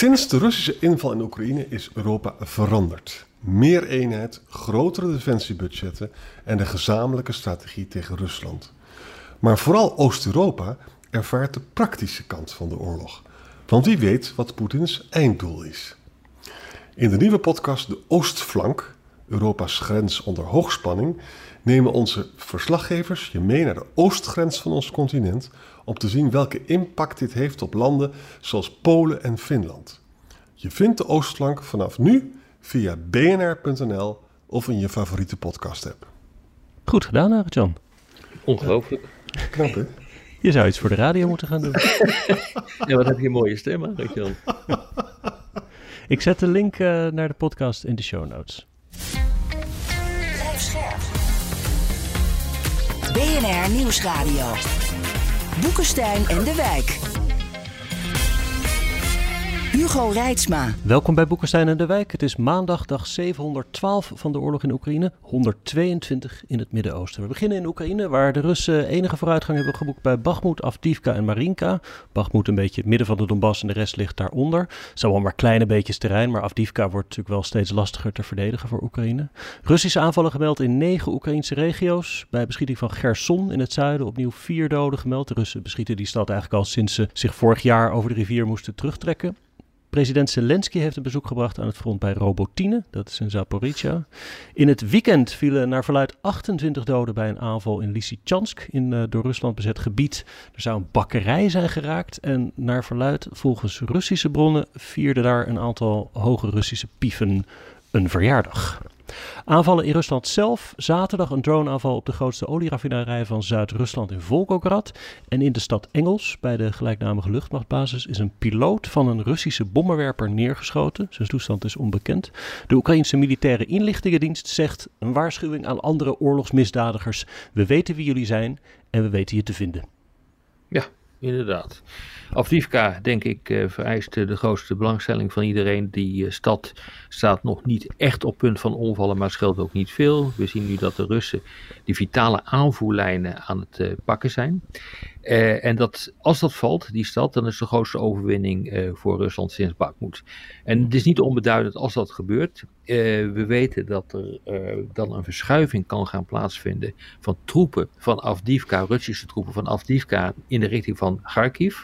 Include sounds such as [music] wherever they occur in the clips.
Sinds de Russische inval in Oekraïne is Europa veranderd. Meer eenheid, grotere defensiebudgetten en een gezamenlijke strategie tegen Rusland. Maar vooral Oost-Europa ervaart de praktische kant van de oorlog. Want wie weet wat Poetins einddoel is. In de nieuwe podcast De Oostflank, Europa's grens onder hoogspanning, nemen onze verslaggevers je mee naar de oostgrens van ons continent om te zien welke impact dit heeft op landen zoals Polen en Finland. Je vindt de Oostflank vanaf nu via bnr.nl of in je favoriete podcast-app. Goed gedaan, Arjan. Ongelooflijk. Knap, hè? Je zou iets voor de radio moeten gaan doen. [laughs] ja, wat heb je een mooie stem, Arjan. Ik zet de link uh, naar de podcast in de show notes. BNR Nieuwsradio. Boekenstein en de Wijk. Hugo Reitsma. Welkom bij Boekenstein en de Wijk. Het is maandag, dag 712 van de oorlog in Oekraïne, 122 in het Midden-Oosten. We beginnen in Oekraïne, waar de Russen enige vooruitgang hebben geboekt bij Bakhmut, Avdivka en Marinka. Bakhmut een beetje het midden van de Donbass en de rest ligt daaronder. Het zijn wel maar kleine beetjes terrein, maar Avdivka wordt natuurlijk wel steeds lastiger te verdedigen voor Oekraïne. Russische aanvallen gemeld in negen Oekraïnse regio's. Bij beschieting van Gerson in het zuiden opnieuw vier doden gemeld. De Russen beschieten die stad eigenlijk al sinds ze zich vorig jaar over de rivier moesten terugtrekken. President Zelensky heeft een bezoek gebracht aan het front bij Robotine, dat is in Zaporizhia. In het weekend vielen naar verluid 28 doden bij een aanval in Lysychansk, in uh, door Rusland bezet gebied. Er zou een bakkerij zijn geraakt en naar verluid, volgens Russische bronnen, vierden daar een aantal hoge Russische pieven een verjaardag. Aanvallen in Rusland zelf. Zaterdag een droneaanval op de grootste olieraffinerij van Zuid-Rusland in Volgograd. En in de stad Engels, bij de gelijknamige luchtmachtbasis, is een piloot van een Russische bommenwerper neergeschoten. Zijn toestand is onbekend. De Oekraïnse militaire inlichtingendienst zegt een waarschuwing aan andere oorlogsmisdadigers. We weten wie jullie zijn en we weten je te vinden. Ja, inderdaad. Afdivka, denk ik, uh, vereist de grootste belangstelling van iedereen. Die uh, stad staat nog niet echt op punt van omvallen, maar scheelt ook niet veel. We zien nu dat de Russen die vitale aanvoerlijnen aan het pakken zijn. Uh, en dat, als dat valt, die stad, dan is de grootste overwinning uh, voor Rusland sinds Bakhmut. En het is niet onbeduidend als dat gebeurt. Uh, we weten dat er dan een verschuiving kan gaan plaatsvinden van troepen van Afdivka, Russische troepen van Afdivka, in de richting van Kharkiv.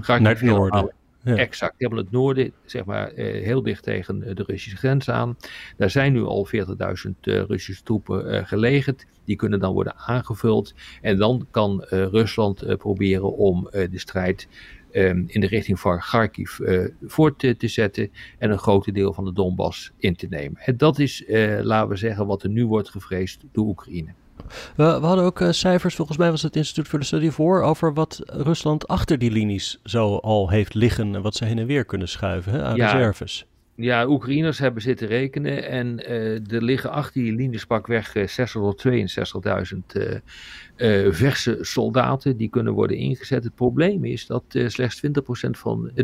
Kharkiv Naar het noorden. Exact. Die hebben het noorden, zeg maar, eh, heel dicht tegen de Russische grens aan. Daar zijn nu al 40.000 uh, Russische troepen uh, gelegerd. Die kunnen dan worden aangevuld. En dan kan uh, Rusland proberen om de strijd um, in de richting van Kharkiv voort te, te, zetten. En een groot deel van de Donbass in te nemen. En dat is, laten we zeggen, wat er nu wordt gevreesd door Oekraïne. We, we, hadden ook uh, cijfers, volgens mij was het Instituut voor de Studie voor, over wat Rusland achter die linies zo al heeft liggen en wat ze heen en weer kunnen schuiven hè, aan ja, reserves. Ja, Oekraïners hebben zitten rekenen en uh, er liggen achter die linies pakweg uh, 662.000 verse soldaten die kunnen worden ingezet. Het probleem is dat slechts 20% van, 20.000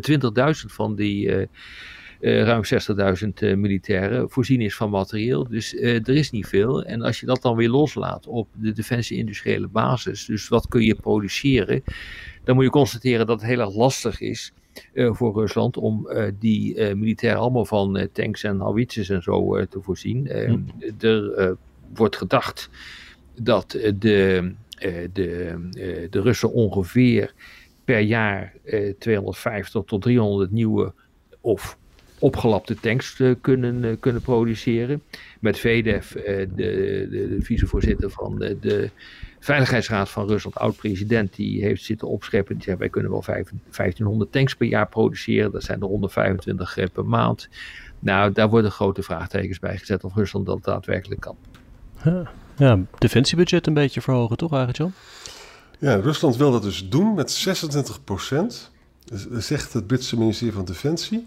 van die uh, ruim 60.000 uh, militairen voorzien is van materieel. Dus uh, er is niet veel. En als je dat dan weer loslaat op de defensie-industriële basis, dus wat kun je produceren, dan moet je constateren dat het heel erg lastig is. voor Rusland om die militairen allemaal van tanks en howitzers en zo te voorzien. Hm. Er wordt gedacht dat de, de, de Russen ongeveer per jaar 250 tot 300 nieuwe of opgelapte tanks uh, kunnen, uh, kunnen produceren. Met VDEF, uh, de, de, de vicevoorzitter van de, de, Veiligheidsraad van Rusland, oud-president, die heeft zitten opscheppen. Die zegt wij kunnen wel 1500 tanks per jaar produceren. Dat zijn er 125 per maand. Nou, daar worden grote vraagtekens bij gezet of Rusland dat daadwerkelijk kan. Ja, ja defensiebudget een beetje verhogen, toch eigenlijk, John? Ja, Rusland wil dat dus doen met 26 procent zegt het Britse ministerie van Defensie.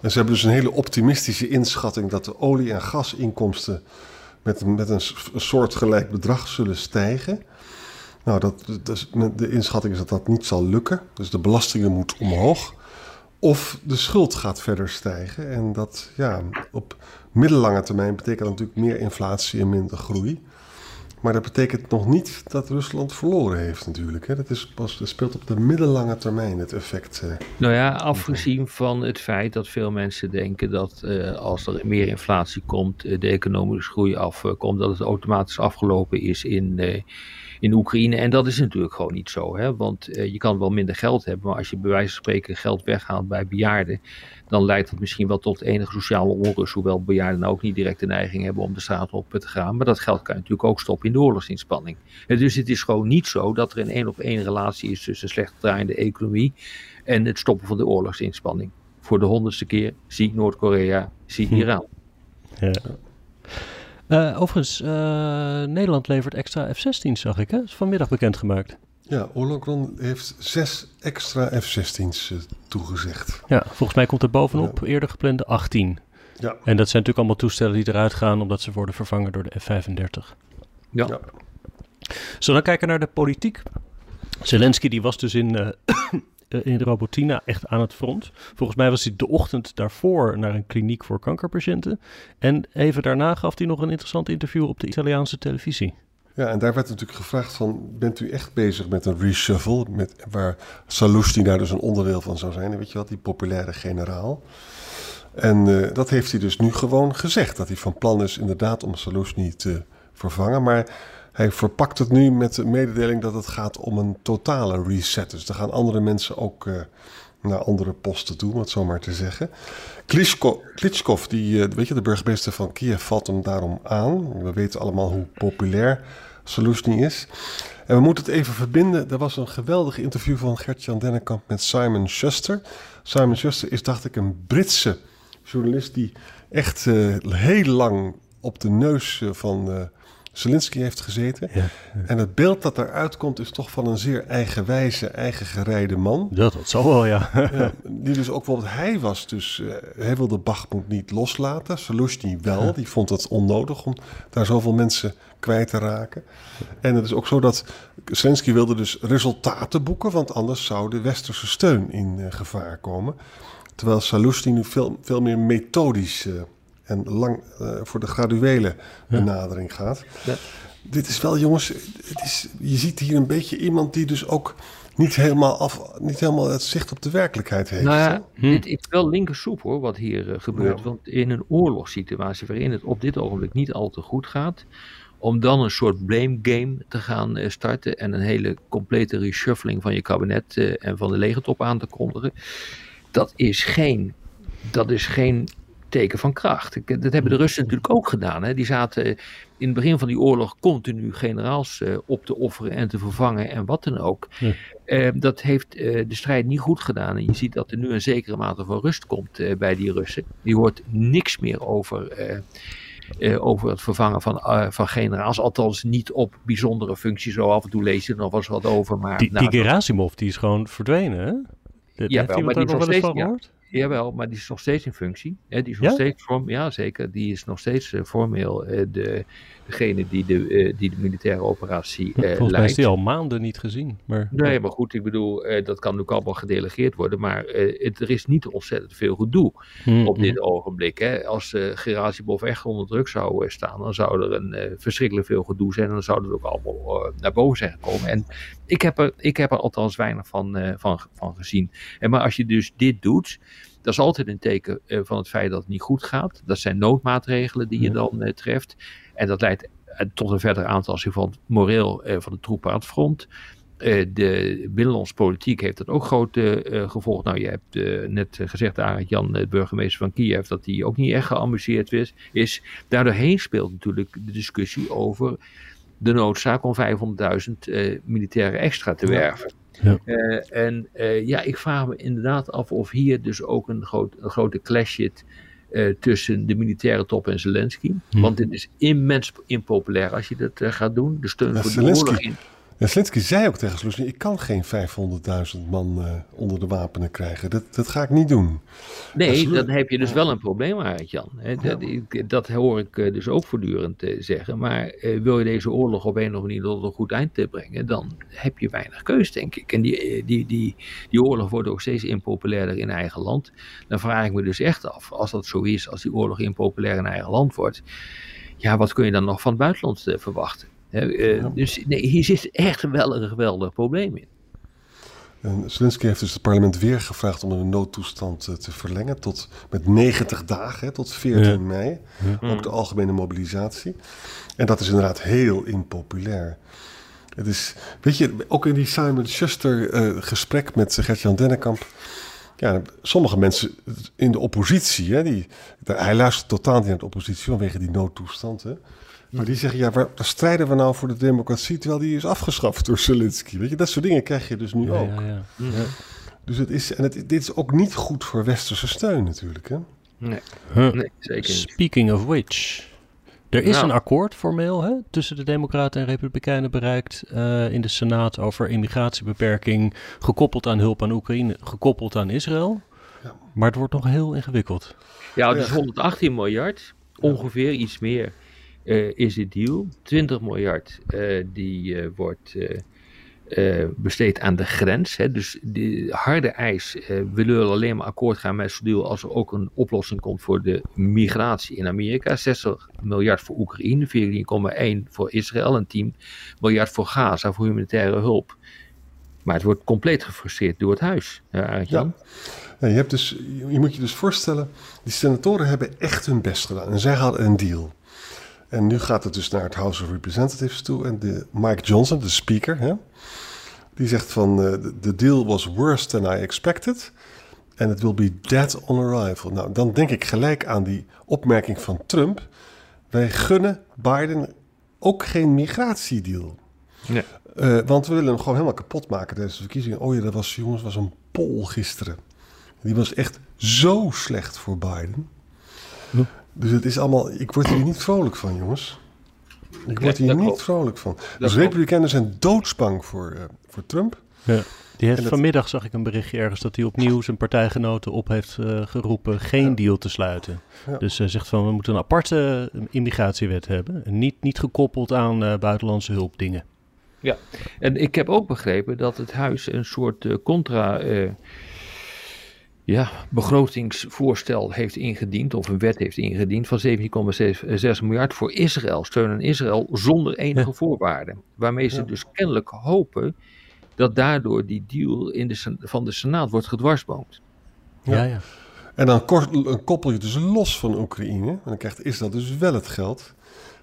En ze hebben dus een hele optimistische inschatting dat de olie- en gasinkomsten met, met een soortgelijk bedrag zullen stijgen. Nou, dat, dat, de inschatting is dat dat niet zal lukken. Dus de belastingen moeten omhoog. Of de schuld gaat verder stijgen. En dat ja, op middellange termijn betekent dat natuurlijk meer inflatie en minder groei. Maar dat betekent nog niet dat Rusland verloren heeft natuurlijk. Hè. Dat, is pas, dat speelt op de middellange termijn het effect. Uh, nou ja, afgezien van het feit dat veel mensen denken dat uh, als er meer inflatie komt, uh, de economische groei afkomt, dat het automatisch afgelopen is in in Oekraïne. En dat is natuurlijk gewoon niet zo. Hè? Want uh, je kan wel minder geld hebben, maar als je bij wijze van spreken geld weghaalt bij bejaarden, dan leidt dat misschien wel tot enige sociale onrust. Hoewel bejaarden ook niet direct de neiging hebben om de straat op te gaan. Maar dat geld kan je natuurlijk ook stoppen in de oorlogsinspanning. En dus het is gewoon niet zo dat er een één op één relatie is tussen slecht draaiende economie en het stoppen van de oorlogsinspanning. Voor de honderdste keer zie Noord-Korea, zie hm. Iran. Ja. Uh, overigens, uh, Nederland levert extra F-16's, zag ik. Hè? Dat is vanmiddag bekendgemaakt. Ja, Oorlogron heeft zes extra F-16's uh, eh, toegezegd. Ja, volgens mij komt er bovenop eerder geplande 18. Ja. En dat zijn natuurlijk allemaal toestellen die eruit gaan omdat ze worden vervangen door de F-35. Ja. ja. Zullen we kijken naar de politiek? Zelensky die was dus in eh, in Robotina echt aan het front. Volgens mij was hij de ochtend daarvoor naar een kliniek voor kankerpatiënten. En even daarna gaf hij nog een interessant interview op de Italiaanse televisie. Ja, en daar werd natuurlijk gevraagd van, bent u echt bezig met een reshuffle, met, waar Salustini daar dus een onderdeel van zou zijn, weet je wat, die populaire generaal. En uh, dat heeft hij dus nu gewoon gezegd, dat hij van plan is inderdaad om Salustini te vervangen. Maar hij verpakt het nu met de mededeling dat het gaat om een totale reset. Dus er gaan andere mensen ook uh, naar andere posten toe, om het zo maar te zeggen. Klitschkov, die, uh, weet je, de burgemeester van Kiev, valt hem daarom aan. We weten allemaal hoe populair Soluzny is. En we moeten het even verbinden. Er was een geweldig interview van Gert-Jan Dennekamp met Simon Schuster. Simon Schuster is, dacht ik, een Britse journalist die echt uh, heel lang op de neus van Zelensky heeft gezeten. Ja, En het beeld dat eruit komt is toch van een zeer eigenwijze, eigen gereide man. Ja, dat zal wel, ja. ja die dus ook bijvoorbeeld, hij was dus, uh, hij wilde Bachmut niet loslaten. Zelensky wel, die vond het onnodig om daar zoveel mensen kwijt te raken. En het is ook zo dat Zelensky wilde dus resultaten boeken, want anders zou de westerse steun in uh, gevaar komen. Terwijl Salustny nu veel, veel meer methodisch uh, en lang uh, voor de graduele benadering gaat. Ja. Dit is wel, jongens, het is, je ziet hier een beetje iemand die dus ook niet helemaal, af, niet helemaal het zicht op de werkelijkheid heeft. Nou ja, hm. dit is wel linkersoep hoor, wat hier uh, gebeurt. Ja. Want in een oorlogssituatie waarin het op dit ogenblik niet al te goed gaat, om dan een soort blame game te gaan uh, starten en een hele complete reshuffling van je kabinet en van de legertop aan te kondigen, dat is geen, dat is geen teken van kracht. Dat hebben de Russen natuurlijk ook gedaan. Hè. Die zaten in het begin van die oorlog continu generaals uh, op te offeren en te vervangen en wat dan ook. Ja. Uh, dat heeft uh, de strijd niet goed gedaan. En je ziet dat er nu een zekere mate van rust komt bij die Russen. Die hoort niks meer over. over het vervangen van, van generaals, althans niet op bijzondere functies. Zo af en toe lees je er nog wel eens wat over. Maar, die, nou, die Gerasimov die is gewoon verdwenen, hè? Ja, wel, maar die nog steeds. Ja, Jawel, maar die is nog steeds in functie. Hè? Die is nog ja? steeds vorm, ja, zeker. Die is nog steeds uh, formeel uh, de, degene die de, uh, die de militaire operatie Volgens leidt. mij is die al maanden niet gezien. Maar, nee, maar goed, ik bedoel, dat kan natuurlijk allemaal gedelegeerd worden. Maar het, er is niet ontzettend veel gedoe mm, op dit mm. ogenblik. Hè? Als uh, Gerazibov echt onder druk zou staan, dan zou er een verschrikkelijk veel gedoe zijn. En dan zou het ook allemaal naar boven zijn gekomen. En ik heb er, ik heb er althans weinig van, van, van gezien. En maar als je dus dit doet dat is altijd een teken uh, van het feit dat het niet goed gaat. Dat zijn noodmaatregelen die je dan uh, treft. En dat leidt uh, tot een verder aantasting van het moreel van de troepen aan het front. de binnenlandse politiek heeft dat ook grote gevolgen. Nou, je hebt net gezegd, Arend Jan, de burgemeester van Kiev, dat hij ook niet echt geamuseerd is. is. Daardoorheen speelt natuurlijk de discussie over de noodzaak om 500.000 militairen extra te werven. Ja. Uh, en uh, ja, ik vraag me inderdaad af of hier dus ook een, groot, een grote clash zit uh, tussen de militaire top en Zelensky. Hm. Want dit is immens impopulair als je dat gaat doen. De steun voor Zelensky. de oorlog in. Ja, zei ook tegen Zelensky, ik kan geen 500.000 man uh, onder de wapenen krijgen. Dat, dat ga ik niet doen. Nee, dan heb je dus wel een probleem, Arend-Jan. Dat, dat, hoor ik dus ook voortdurend uh, zeggen. Maar wil je deze oorlog op een of andere manier tot een goed eind te brengen, dan heb je weinig keus, denk ik. En die, die, die, die oorlog wordt ook steeds impopulairder in eigen land. Dan vraag ik me dus echt af, als dat zo is, als die oorlog impopulair in eigen land wordt, ja, wat kun je dan nog van het buitenland verwachten? Hè, eh, Dus nee, hier zit echt wel een geweldig probleem in. En Zelensky heeft dus het parlement weer gevraagd om de noodtoestand eh, te verlengen tot met 90 dagen, hè, tot 14 Ja. mei. Ook de algemene mobilisatie. En dat is inderdaad heel impopulair. Het is, weet je, ook in die Simon Schuster eh, gesprek met Gert-Jan Dennekamp. Ja, sommige mensen in de oppositie, hè, die, hij luistert totaal niet naar de oppositie vanwege die noodtoestand. Hè. Maar die zeggen, ja, waar, waar strijden we nou voor de democratie terwijl die is afgeschaft door Zelensky? Weet je, dat soort dingen krijg je dus nu Ja, ook. ja, ja. Dus het is, en het, dit is ook niet goed voor westerse steun natuurlijk. Hè? Nee, Huh. nee zeker niet. Speaking of which. Er is Nou. een akkoord formeel hè, tussen de Democraten en Republikeinen bereikt eh, in de Senaat over immigratiebeperking, gekoppeld aan hulp aan Oekraïne, gekoppeld aan Israël. Ja. Maar het wordt nog heel ingewikked. Ja, is 118 miljard, ongeveer iets meer is het deal. 20 miljard eh, die eh, wordt eh, eh, besteed aan de grens. Hè. Dus de harde eis, eh, we willen alleen maar akkoord gaan met zo'n deal als er ook een oplossing komt voor de migratie in Amerika. 60 miljard voor Oekraïne, 14,1 voor Israël en 10 miljard voor Gaza voor humanitaire hulp. Maar het wordt compleet gefrustreerd door het huis. Ja, je, hebt dus, je moet je dus voorstellen, die senatoren hebben echt hun best gedaan. En zij hadden een deal. En nu gaat het dus naar het House of Representatives toe. En de Mike Johnson, de speaker, hè, die zegt van... eh, the deal was worse than I expected. And it will be dead on arrival. Nou, dan denk ik gelijk aan die opmerking van Trump. Wij gunnen Biden ook geen migratiedeal. Nee. Eh, want we willen hem gewoon helemaal kapot maken tijdens de verkiezingen. Oh ja, dat was, jongens, was een pol gisteren. Die was echt zo slecht voor Biden. Hm. Dus het is allemaal... Ik word hier niet vrolijk van, jongens. Ik word hier dat niet klopt. vrolijk van. Dus klopt. Republikeinen zijn doodsbang voor, eh, voor Trump. Ja. Die heeft dat- vanmiddag zag ik een berichtje ergens dat hij opnieuw zijn partijgenoten op heeft eh, geroepen geen deal te sluiten. Ja. Dus hij zegt van we moeten een aparte eh, immigratiewet hebben. En niet, niet gekoppeld aan eh, buitenlandse hulpdingen. En ik heb ook begrepen dat het huis een soort eh, contra eh, ja, begrotingsvoorstel heeft ingediend, of een wet heeft ingediend van 17,6 miljard voor Israël, steun aan Israël zonder enige Ja. voorwaarden. Waarmee ze Ja. dus kennelijk hopen dat daardoor die deal in de, van de Senaat wordt gedwarsboomd. Ja. Ja, ja. En dan kort- dan koppel je dus los van Oekraïne. En dan krijgt Israël dus wel het geld.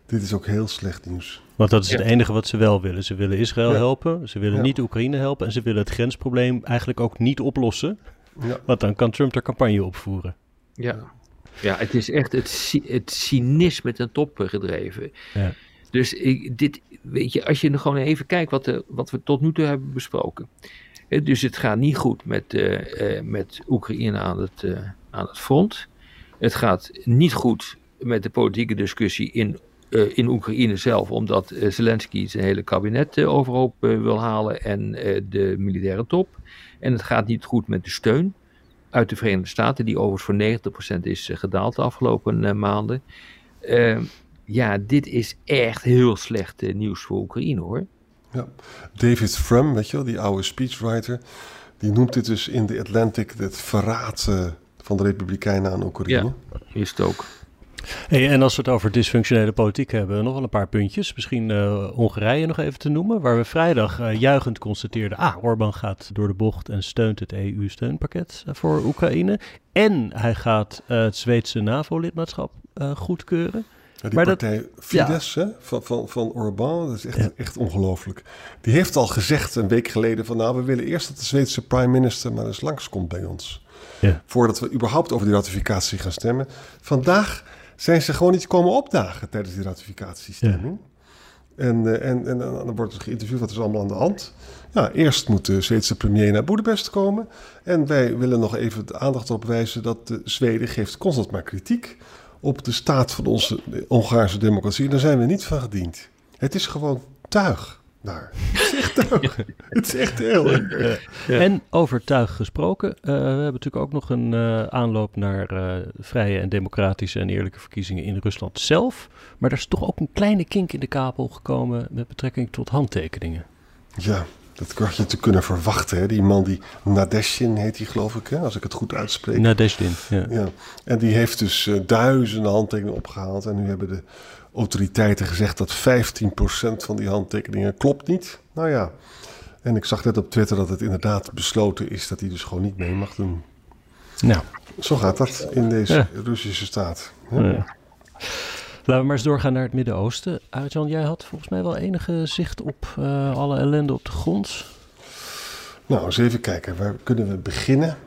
Dit is ook heel slecht nieuws. Want dat is Ja. het enige wat ze wel willen. Ze willen Israël Ja. helpen, ze willen Ja. niet Oekraïne helpen en ze willen het grensprobleem eigenlijk ook niet oplossen. Ja. Want dan kan Trump er campagne opvoeren. Ja, ja het is echt het, het cynisme ten top eh, gedreven. Ja. Dus ik, dit, weet je, als je er gewoon even kijkt wat, de, wat we tot nu toe hebben besproken. Hè, Dus het gaat niet goed met, eh, eh, met Oekraïne aan het, eh, aan het front. Het gaat niet goed met de politieke discussie in, eh, in Oekraïne zelf, omdat eh, Zelensky zijn hele kabinet eh, overhoop wil halen en de militaire top. En het gaat niet goed met de steun uit de Verenigde Staten, die overigens voor 90% is gedaald de afgelopen maanden. Eh, ja, dit is echt heel slecht nieuws voor Oekraïne hoor. Ja. David Frum, weet je wel, die oude speechwriter, die noemt dit dus in The Atlantic het verraad van de Republikeinen aan Oekraïne. Is het ook. Hey, en als we het over dysfunctionele politiek hebben, nog wel een paar puntjes. Misschien eh, Hongarije nog even te noemen, waar we vrijdag eh, juichend constateerden... ah, Orbán gaat door de bocht en steunt het EU-steunpakket eh, voor Oekraïne. En hij gaat het Zweedse NAVO-lidmaatschap goedkeuren. Ja, die Maar dat- partij Fidesz hè, van, van, van Orbán, dat is echt, Ja. echt ongelooflijk. Die heeft al gezegd een week geleden van... nou, we willen eerst dat de Zweedse prime minister maar eens langskomt bij ons. Ja. Voordat we überhaupt over die ratificatie gaan stemmen. Vandaag zijn ze gewoon niet komen opdagen tijdens die ratificatiestemming. En, eh, en, en dan wordt er geïnterviewd, wat is er allemaal aan de hand? Ja, eerst moet de Zweedse premier naar Boedapest komen. En wij willen nog even de aandacht op wijzen dat de Zweden geeft constant maar kritiek op de staat van onze Hongaarse democratie. Daar zijn we niet van gediend. Het is gewoon tuig daar. Het is echt tuig. Het is echt heel erg. Ja. En over tuig gesproken, eh, we hebben natuurlijk ook nog een eh, aanloop naar eh, vrije en democratische en eerlijke verkiezingen in Rusland zelf. Maar er is toch ook een kleine kink in de kapel gekomen met betrekking tot handtekeningen. Ja, dat had je te kunnen verwachten. Hè? Die man die Nadeshin heet hij geloof ik, hè? als ik het goed uitspreek. Nadezhdin, ja. Ja, en die heeft dus duizenden handtekeningen opgehaald. En nu hebben de autoriteiten gezegd dat 15% van die handtekeningen klopt niet. Nou ja, en ik zag net op Twitter dat het inderdaad besloten is dat hij dus gewoon niet mee mag doen. Nou, Zo gaat dat in deze Ja. Russische staat. Ja. ja. Laten we maar eens doorgaan naar het Midden-Oosten. Arjan, jij had volgens mij wel enige zicht op eh, alle ellende op de grond. Nou, eens even kijken. Waar kunnen we beginnen?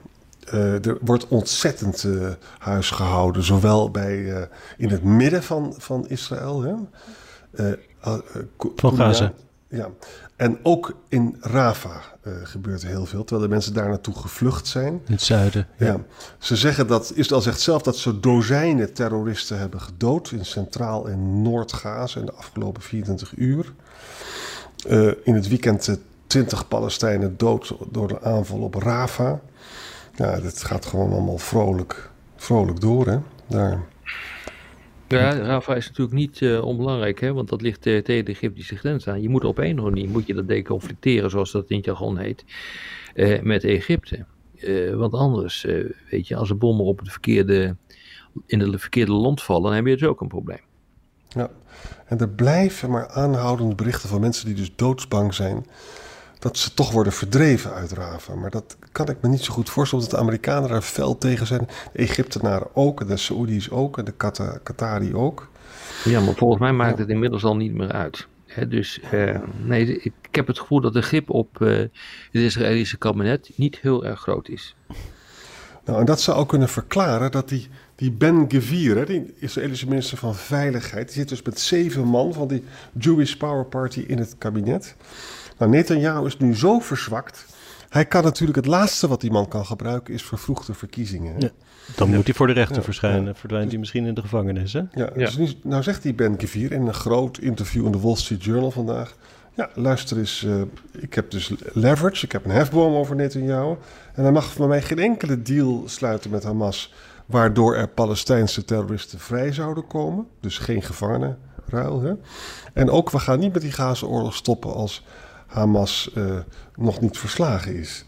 Eh, er wordt ontzettend eh, huis gehouden, zowel bij, eh, in het midden van, van Israël. Hè? Van. Gaza. Ja, en ook in eh, gebeurt er heel veel, terwijl de mensen daar naartoe gevlucht zijn. In het zuiden. Ja. Ze zeggen dat, Israël zegt zelf dat ze dozijnen terroristen hebben gedood in Centraal- en Noord-Gaza in de afgelopen 24 uur. In het weekend eh, 20 Palestijnen dood door de aanval op Rafah. Ja, dat gaat gewoon allemaal vrolijk, vrolijk door, hè? Daar. Ja, Rafa is natuurlijk niet eh, onbelangrijk, hè, want dat ligt eh, tegen de Egyptische grens aan. Je moet op een of andere manier moet je dat deconflicteren, zoals dat in het jargon heet, eh, met Egypte. Want anders, weet je, als de bommen op het verkeerde, in het verkeerde land vallen, dan heb je dus ook een probleem. Ja. En er blijven maar aanhoudend berichten van mensen die dus doodsbang zijn. Dat ze toch worden verdreven uit Rafah. Maar dat kan ik me niet zo goed voorstellen, omdat de Amerikanen daar fel tegen zijn. De Egyptenaren ook, de Saoedi's ook, en de Qata- Qatari ook. Ja, maar volgens mij maakt het inmiddels al niet meer uit. Dus eh, nee, ik, heb het gevoel dat de grip op eh, het Israëlische kabinet niet heel erg groot is. Nou, en dat zou ook kunnen verklaren dat die, die Ben Gvir, die Israëlische minister van Veiligheid, die zit dus met zeven man van die Jewish Power Party in het kabinet. Nou, Netanyahu is nu zo verzwakt. Hij kan natuurlijk het laatste wat die man kan gebruiken is vervroegde verkiezingen. Ja. Dan moet hij voor de rechter Ja, verschijnen. ja. Verdwijnt hij misschien in de gevangenis, hè? Ja, dus nu, nou zegt die Ben Gvir in een groot interview in de Wall Street Journal vandaag. Ja, luister eens, eh, ik heb dus leverage, ik heb een hefboom over Netanyahu. En hij mag van mij geen enkele deal sluiten met Hamas... waardoor er Palestijnse terroristen vrij zouden komen. Dus geen gevangenenruil. Hè? En ook, we gaan niet met die Gaza-oorlog stoppen als Hamas eh, nog niet verslagen is.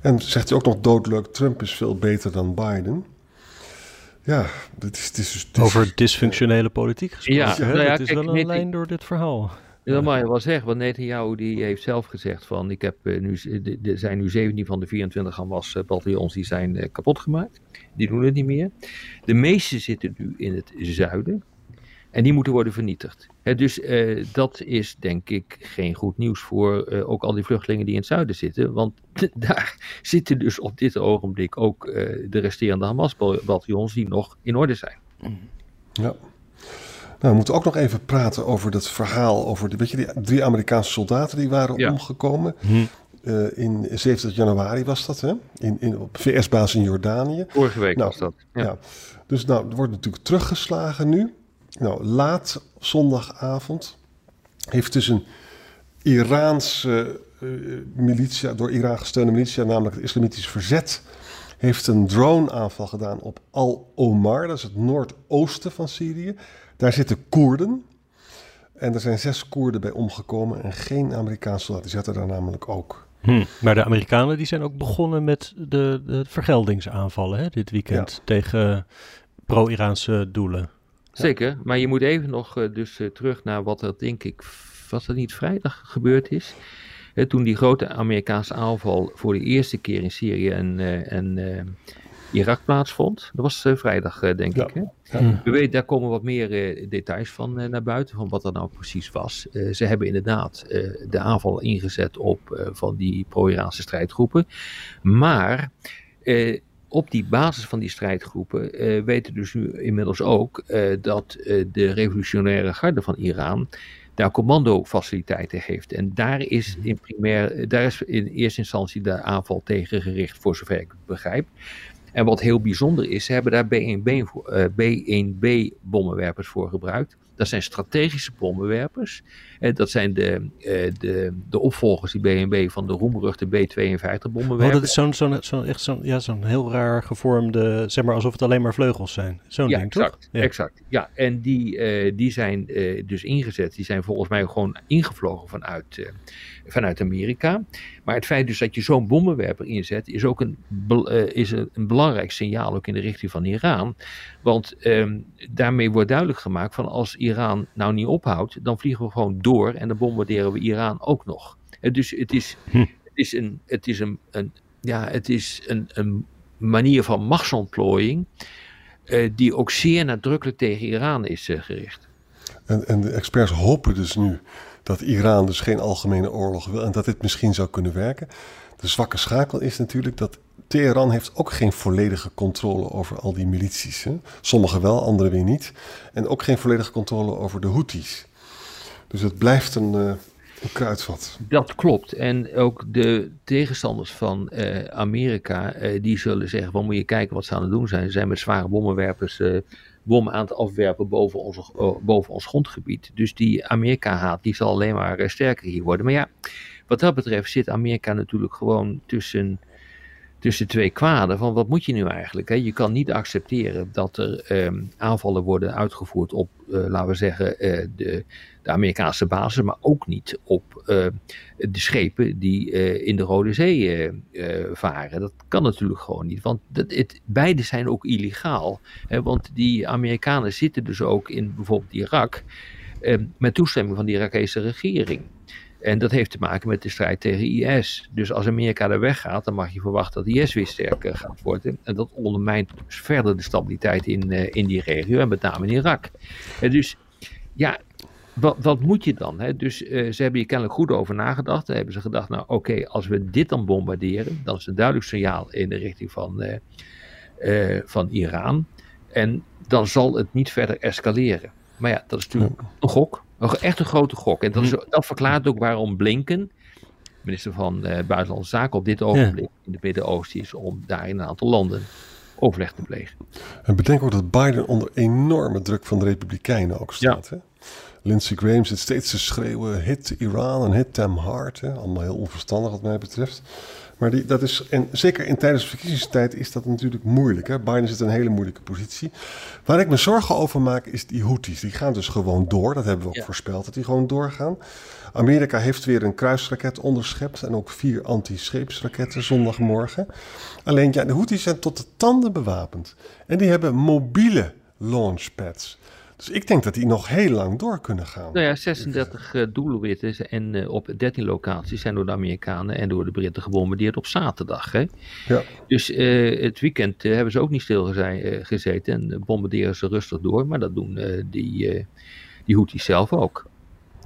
En zegt hij ook nog doodleuk, Trump is veel beter dan Biden... Ja, dit is, dit is dus... dit is- Over dysfunctionele politiek gesproken. Ja, hè? nou ja, is kijk, wel een net- lijn door dit verhaal. Ja, Dat mag je wel zeggen, want Netanyahu die heeft zelf gezegd van ik heb eh, nu, z- er zijn nu 17 van de 24 Hamas eh, bataljons die zijn eh, kapot gemaakt. Die doen het niet meer. De meeste zitten nu in het zuiden en die moeten worden vernietigd. Dus eh, dat is denk ik geen goed nieuws voor eh, ook al die vluchtelingen die in het zuiden zitten. Want [laughs] daar zitten dus op dit ogenblik ook eh, de resterende Hamas bataljons die nog in orde zijn. Ja. Nou, we moeten ook nog even praten over dat verhaal over de, weet je, die drie Amerikaanse soldaten die waren Ja. omgekomen. Hm. Eh, in 70 januari was dat, hè? In, in, op VS-basis in Jordanië. Vorige week Nou, was dat. Ja. Ja. Dus nou, er wordt natuurlijk teruggeslagen nu. Nou, laat zondagavond heeft dus een Iraanse eh, militia, door Iran gesteunde militia, namelijk het Islamitisch Verzet, heeft een drone-aanval gedaan op Al-Omar, dat is het noordoosten van Syrië. Daar zitten Koerden. En er zijn zes Koerden bij omgekomen en geen Amerikaanse soldaten. Die zaten daar namelijk ook. Hm. Maar de Amerikanen die zijn ook begonnen met de, de vergeldingsaanvallen hè, dit weekend tegen pro-Iraanse doelen. Zeker, maar je moet even nog eh, dus eh, terug naar wat er denk ik, was dat niet vrijdag gebeurd is? Hè, toen die grote Amerikaanse aanval voor de eerste keer in Syrië en, eh, en eh, Irak plaatsvond. Dat was eh, vrijdag eh, denk Ja. ik. Hè? Ja. We weten, daar komen wat meer eh, details van eh, naar buiten, van wat dat nou precies was. Eh, ze hebben inderdaad eh, de aanval ingezet op eh, van die pro-Iraanse strijdgroepen. Maar eh, op die basis van die strijdgroepen eh, weten dus nu inmiddels ook eh, dat eh, de revolutionaire garde van Iran daar commandofaciliteiten heeft. En daar is in primair, daar is in eerste instantie de aanval tegen gericht, voor zover ik het begrijp. En wat heel bijzonder is, ze hebben daar B1B, voor- eh, B1B bommenwerpers voor gebruikt. Dat zijn strategische bommenwerpers. En dat zijn de, eh, de, de opvolgers, die B1B, van de roemruchte B52 bommenwerpers. Oh, dat is zo'n zo'n zo'n echt zo'n ja, zo'n heel raar gevormde, zeg maar alsof het alleen maar vleugels zijn. Zo'n ja, ding, exact, toch? Ja. exact. Ja, en die, eh, die zijn eh, dus ingezet. Die zijn volgens mij gewoon ingevlogen vanuit, eh, vanuit Amerika. Maar het feit dus dat je zo'n bommenwerper inzet, is ook een, uh, is een, een, belangrijk signaal ook in de richting van Iran. Want um, daarmee wordt duidelijk gemaakt van als Iran nou niet ophoudt, dan vliegen we gewoon door en dan bombarderen we Iran ook nog. Dus het is, hm. het is, een, het is, een, een, ja, het is een, een manier van machtsontplooiing uh, die ook zeer nadrukkelijk tegen Iran is uh, gericht. En, en de experts hopen dus nu dat Iran dus geen algemene oorlog wil en dat dit misschien zou kunnen werken. De zwakke schakel is natuurlijk dat Teheran heeft ook geen volledige controle over al die milities. Hè? Wel, andere weer niet. En ook geen volledige controle over de Houthis. Dus het blijft een, uh, kruidvat. Dat klopt. En ook de tegenstanders van uh, Amerika, uh, die zullen zeggen, wat moet je kijken wat ze aan het doen zijn. Ze zijn met zware bommenwerpers bommen aan het afwerpen boven, onze, boven ons grondgebied. Dus die Amerika-haat, die zal alleen maar sterker hier worden. Maar ja, wat dat betreft zit Amerika natuurlijk gewoon tussen tussen twee kwaden. Van wat moet je nu eigenlijk? Hè? Je kan niet accepteren dat er ehm, aanvallen worden uitgevoerd op, uh, laten we zeggen, de, Amerikaanse basis, maar ook niet op uh, de schepen die in de Rode Zee varen. Dat kan natuurlijk gewoon niet, want dat, het, beide zijn ook illegaal. Hè? Want die Amerikanen zitten dus ook in bijvoorbeeld Irak met toestemming van de Irakese regering. En dat heeft te maken met de strijd tegen IS. Dus als Amerika er weggaat, dan mag je verwachten dat IS weer sterker gaat worden. En dat ondermijnt verder de stabiliteit in, in die regio en met name in Irak. En dus ja, wat, wat moet je dan? Hè? Dus uh, ze hebben hier kennelijk goed over nagedacht. Dan hebben ze gedacht, nou oké, als we dit dan bombarderen, dan is een duidelijk signaal in de richting van, uh, van Iran. En dan zal het niet verder escaleren. Maar ja, dat is natuurlijk een gok. Echt een grote gok. En dat, is, dat verklaart ook waarom Blinken, minister van Buitenlandse Zaken, op dit ogenblik in het Midden-Oosten is om daar in een aantal landen overleg te plegen. En bedenk ook dat Biden onder enorme druk van de Republikeinen ook staat. Ja. Hè? Lindsey Graham zit steeds te schreeuwen: hit Iran en hit them hard. Hè? Allemaal heel onverstandig wat mij betreft. Maar die, dat is, en zeker in tijdens de verkiezingstijd is dat natuurlijk moeilijk. Hè? Biden zit in een hele moeilijke positie. Waar ik me zorgen over maak is die Houthis. Die gaan dus gewoon door. Dat hebben we ook voorspeld dat die gewoon doorgaan. Amerika heeft weer een kruisraket onderschept en ook vier anti-scheepsraketten zondagmorgen. Alleen ja, de Houthis zijn tot de tanden bewapend. En die hebben mobiele launchpads. Dus ik denk dat die nog heel lang door kunnen gaan. Nou ja, 36 uh, doelwitten en uh, op 13 locaties zijn door de Amerikanen en door de Britten gebombardeerd op zaterdag. Hè? Ja. Dus uh, het weekend hebben ze ook niet stilgezeten en bombarderen ze rustig door. Maar dat doen die, die Houthis zelf ook.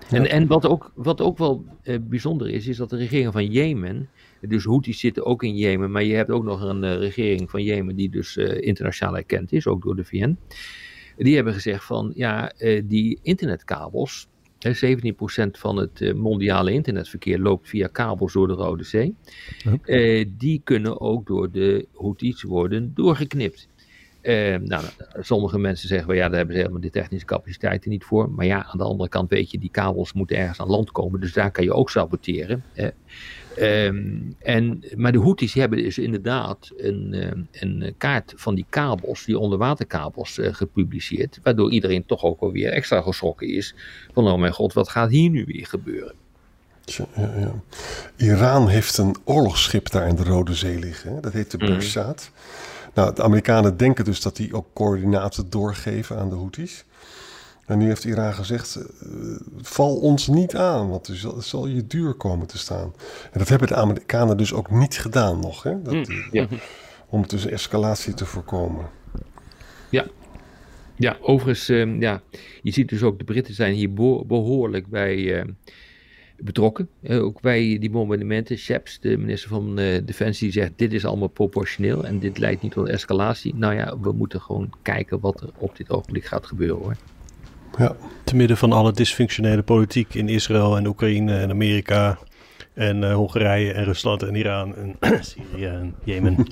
Ja. En, en wat, ook, wat ook wel bijzonder is, is dat de regering van Jemen, dus Houthis zitten ook in Jemen, maar je hebt ook nog een regering van Jemen die dus internationaal erkend is, ook door de VN. Die hebben gezegd van ja, uh, die internetkabels, 17% van het uh, mondiale internetverkeer loopt via kabels door de Rode Zee. Okay. Uh, die kunnen ook door de Houthis worden doorgeknipt. nou, sommige mensen zeggen wel ja, daar hebben ze helemaal de technische capaciteiten niet voor. Maar ja, aan de andere kant weet je, die kabels moeten ergens aan land komen. Dus daar kan je ook saboteren. Um, en, maar de Houthis hebben dus inderdaad een, een kaart van die kabels, die onderwaterkabels, uh, gepubliceerd. Waardoor iedereen toch ook alweer extra geschrokken is. Van oh mijn god, wat gaat hier nu weer gebeuren? Ja, ja. Iran heeft een oorlogsschip daar in de Rode Zee liggen. Hè? Dat heet de Bersat. Mm. Nou, de Amerikanen denken dus dat die ook coördinaten doorgeven aan de Houthis. En nu heeft Iran gezegd: uh, val ons niet aan, want het zal, het zal, je duur komen te staan. En dat hebben de Amerikanen dus ook niet gedaan nog, hè? Dat, mm, ja. om dus escalatie te voorkomen. Ja. Ja, overigens, uh, ja, je ziet dus ook, de Britten zijn hier behoorlijk bij uh, betrokken. ook bij die bombardementen. Sheps, de minister van Defensie, zegt: Dit is allemaal proportioneel en dit leidt niet tot escalatie. Nou ja, we moeten gewoon kijken wat er op dit ogenblik gaat gebeuren hoor. Ja. Te midden van alle dysfunctionele politiek in Israël en Oekraïne en Amerika en uh, Hongarije en Rusland en Iran en [clears throat] Syrië en Jemen. [laughs]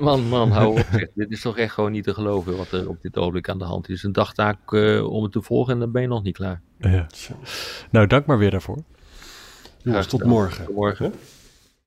man, man, hou op. dit is toch echt gewoon niet te geloven wat er op dit ogenblik aan de hand is. Een dagtaak uh, om het te volgen en dan ben je nog niet klaar. Ja. Nou, dank maar weer daarvoor. Jongens, tot morgen. Tot morgen.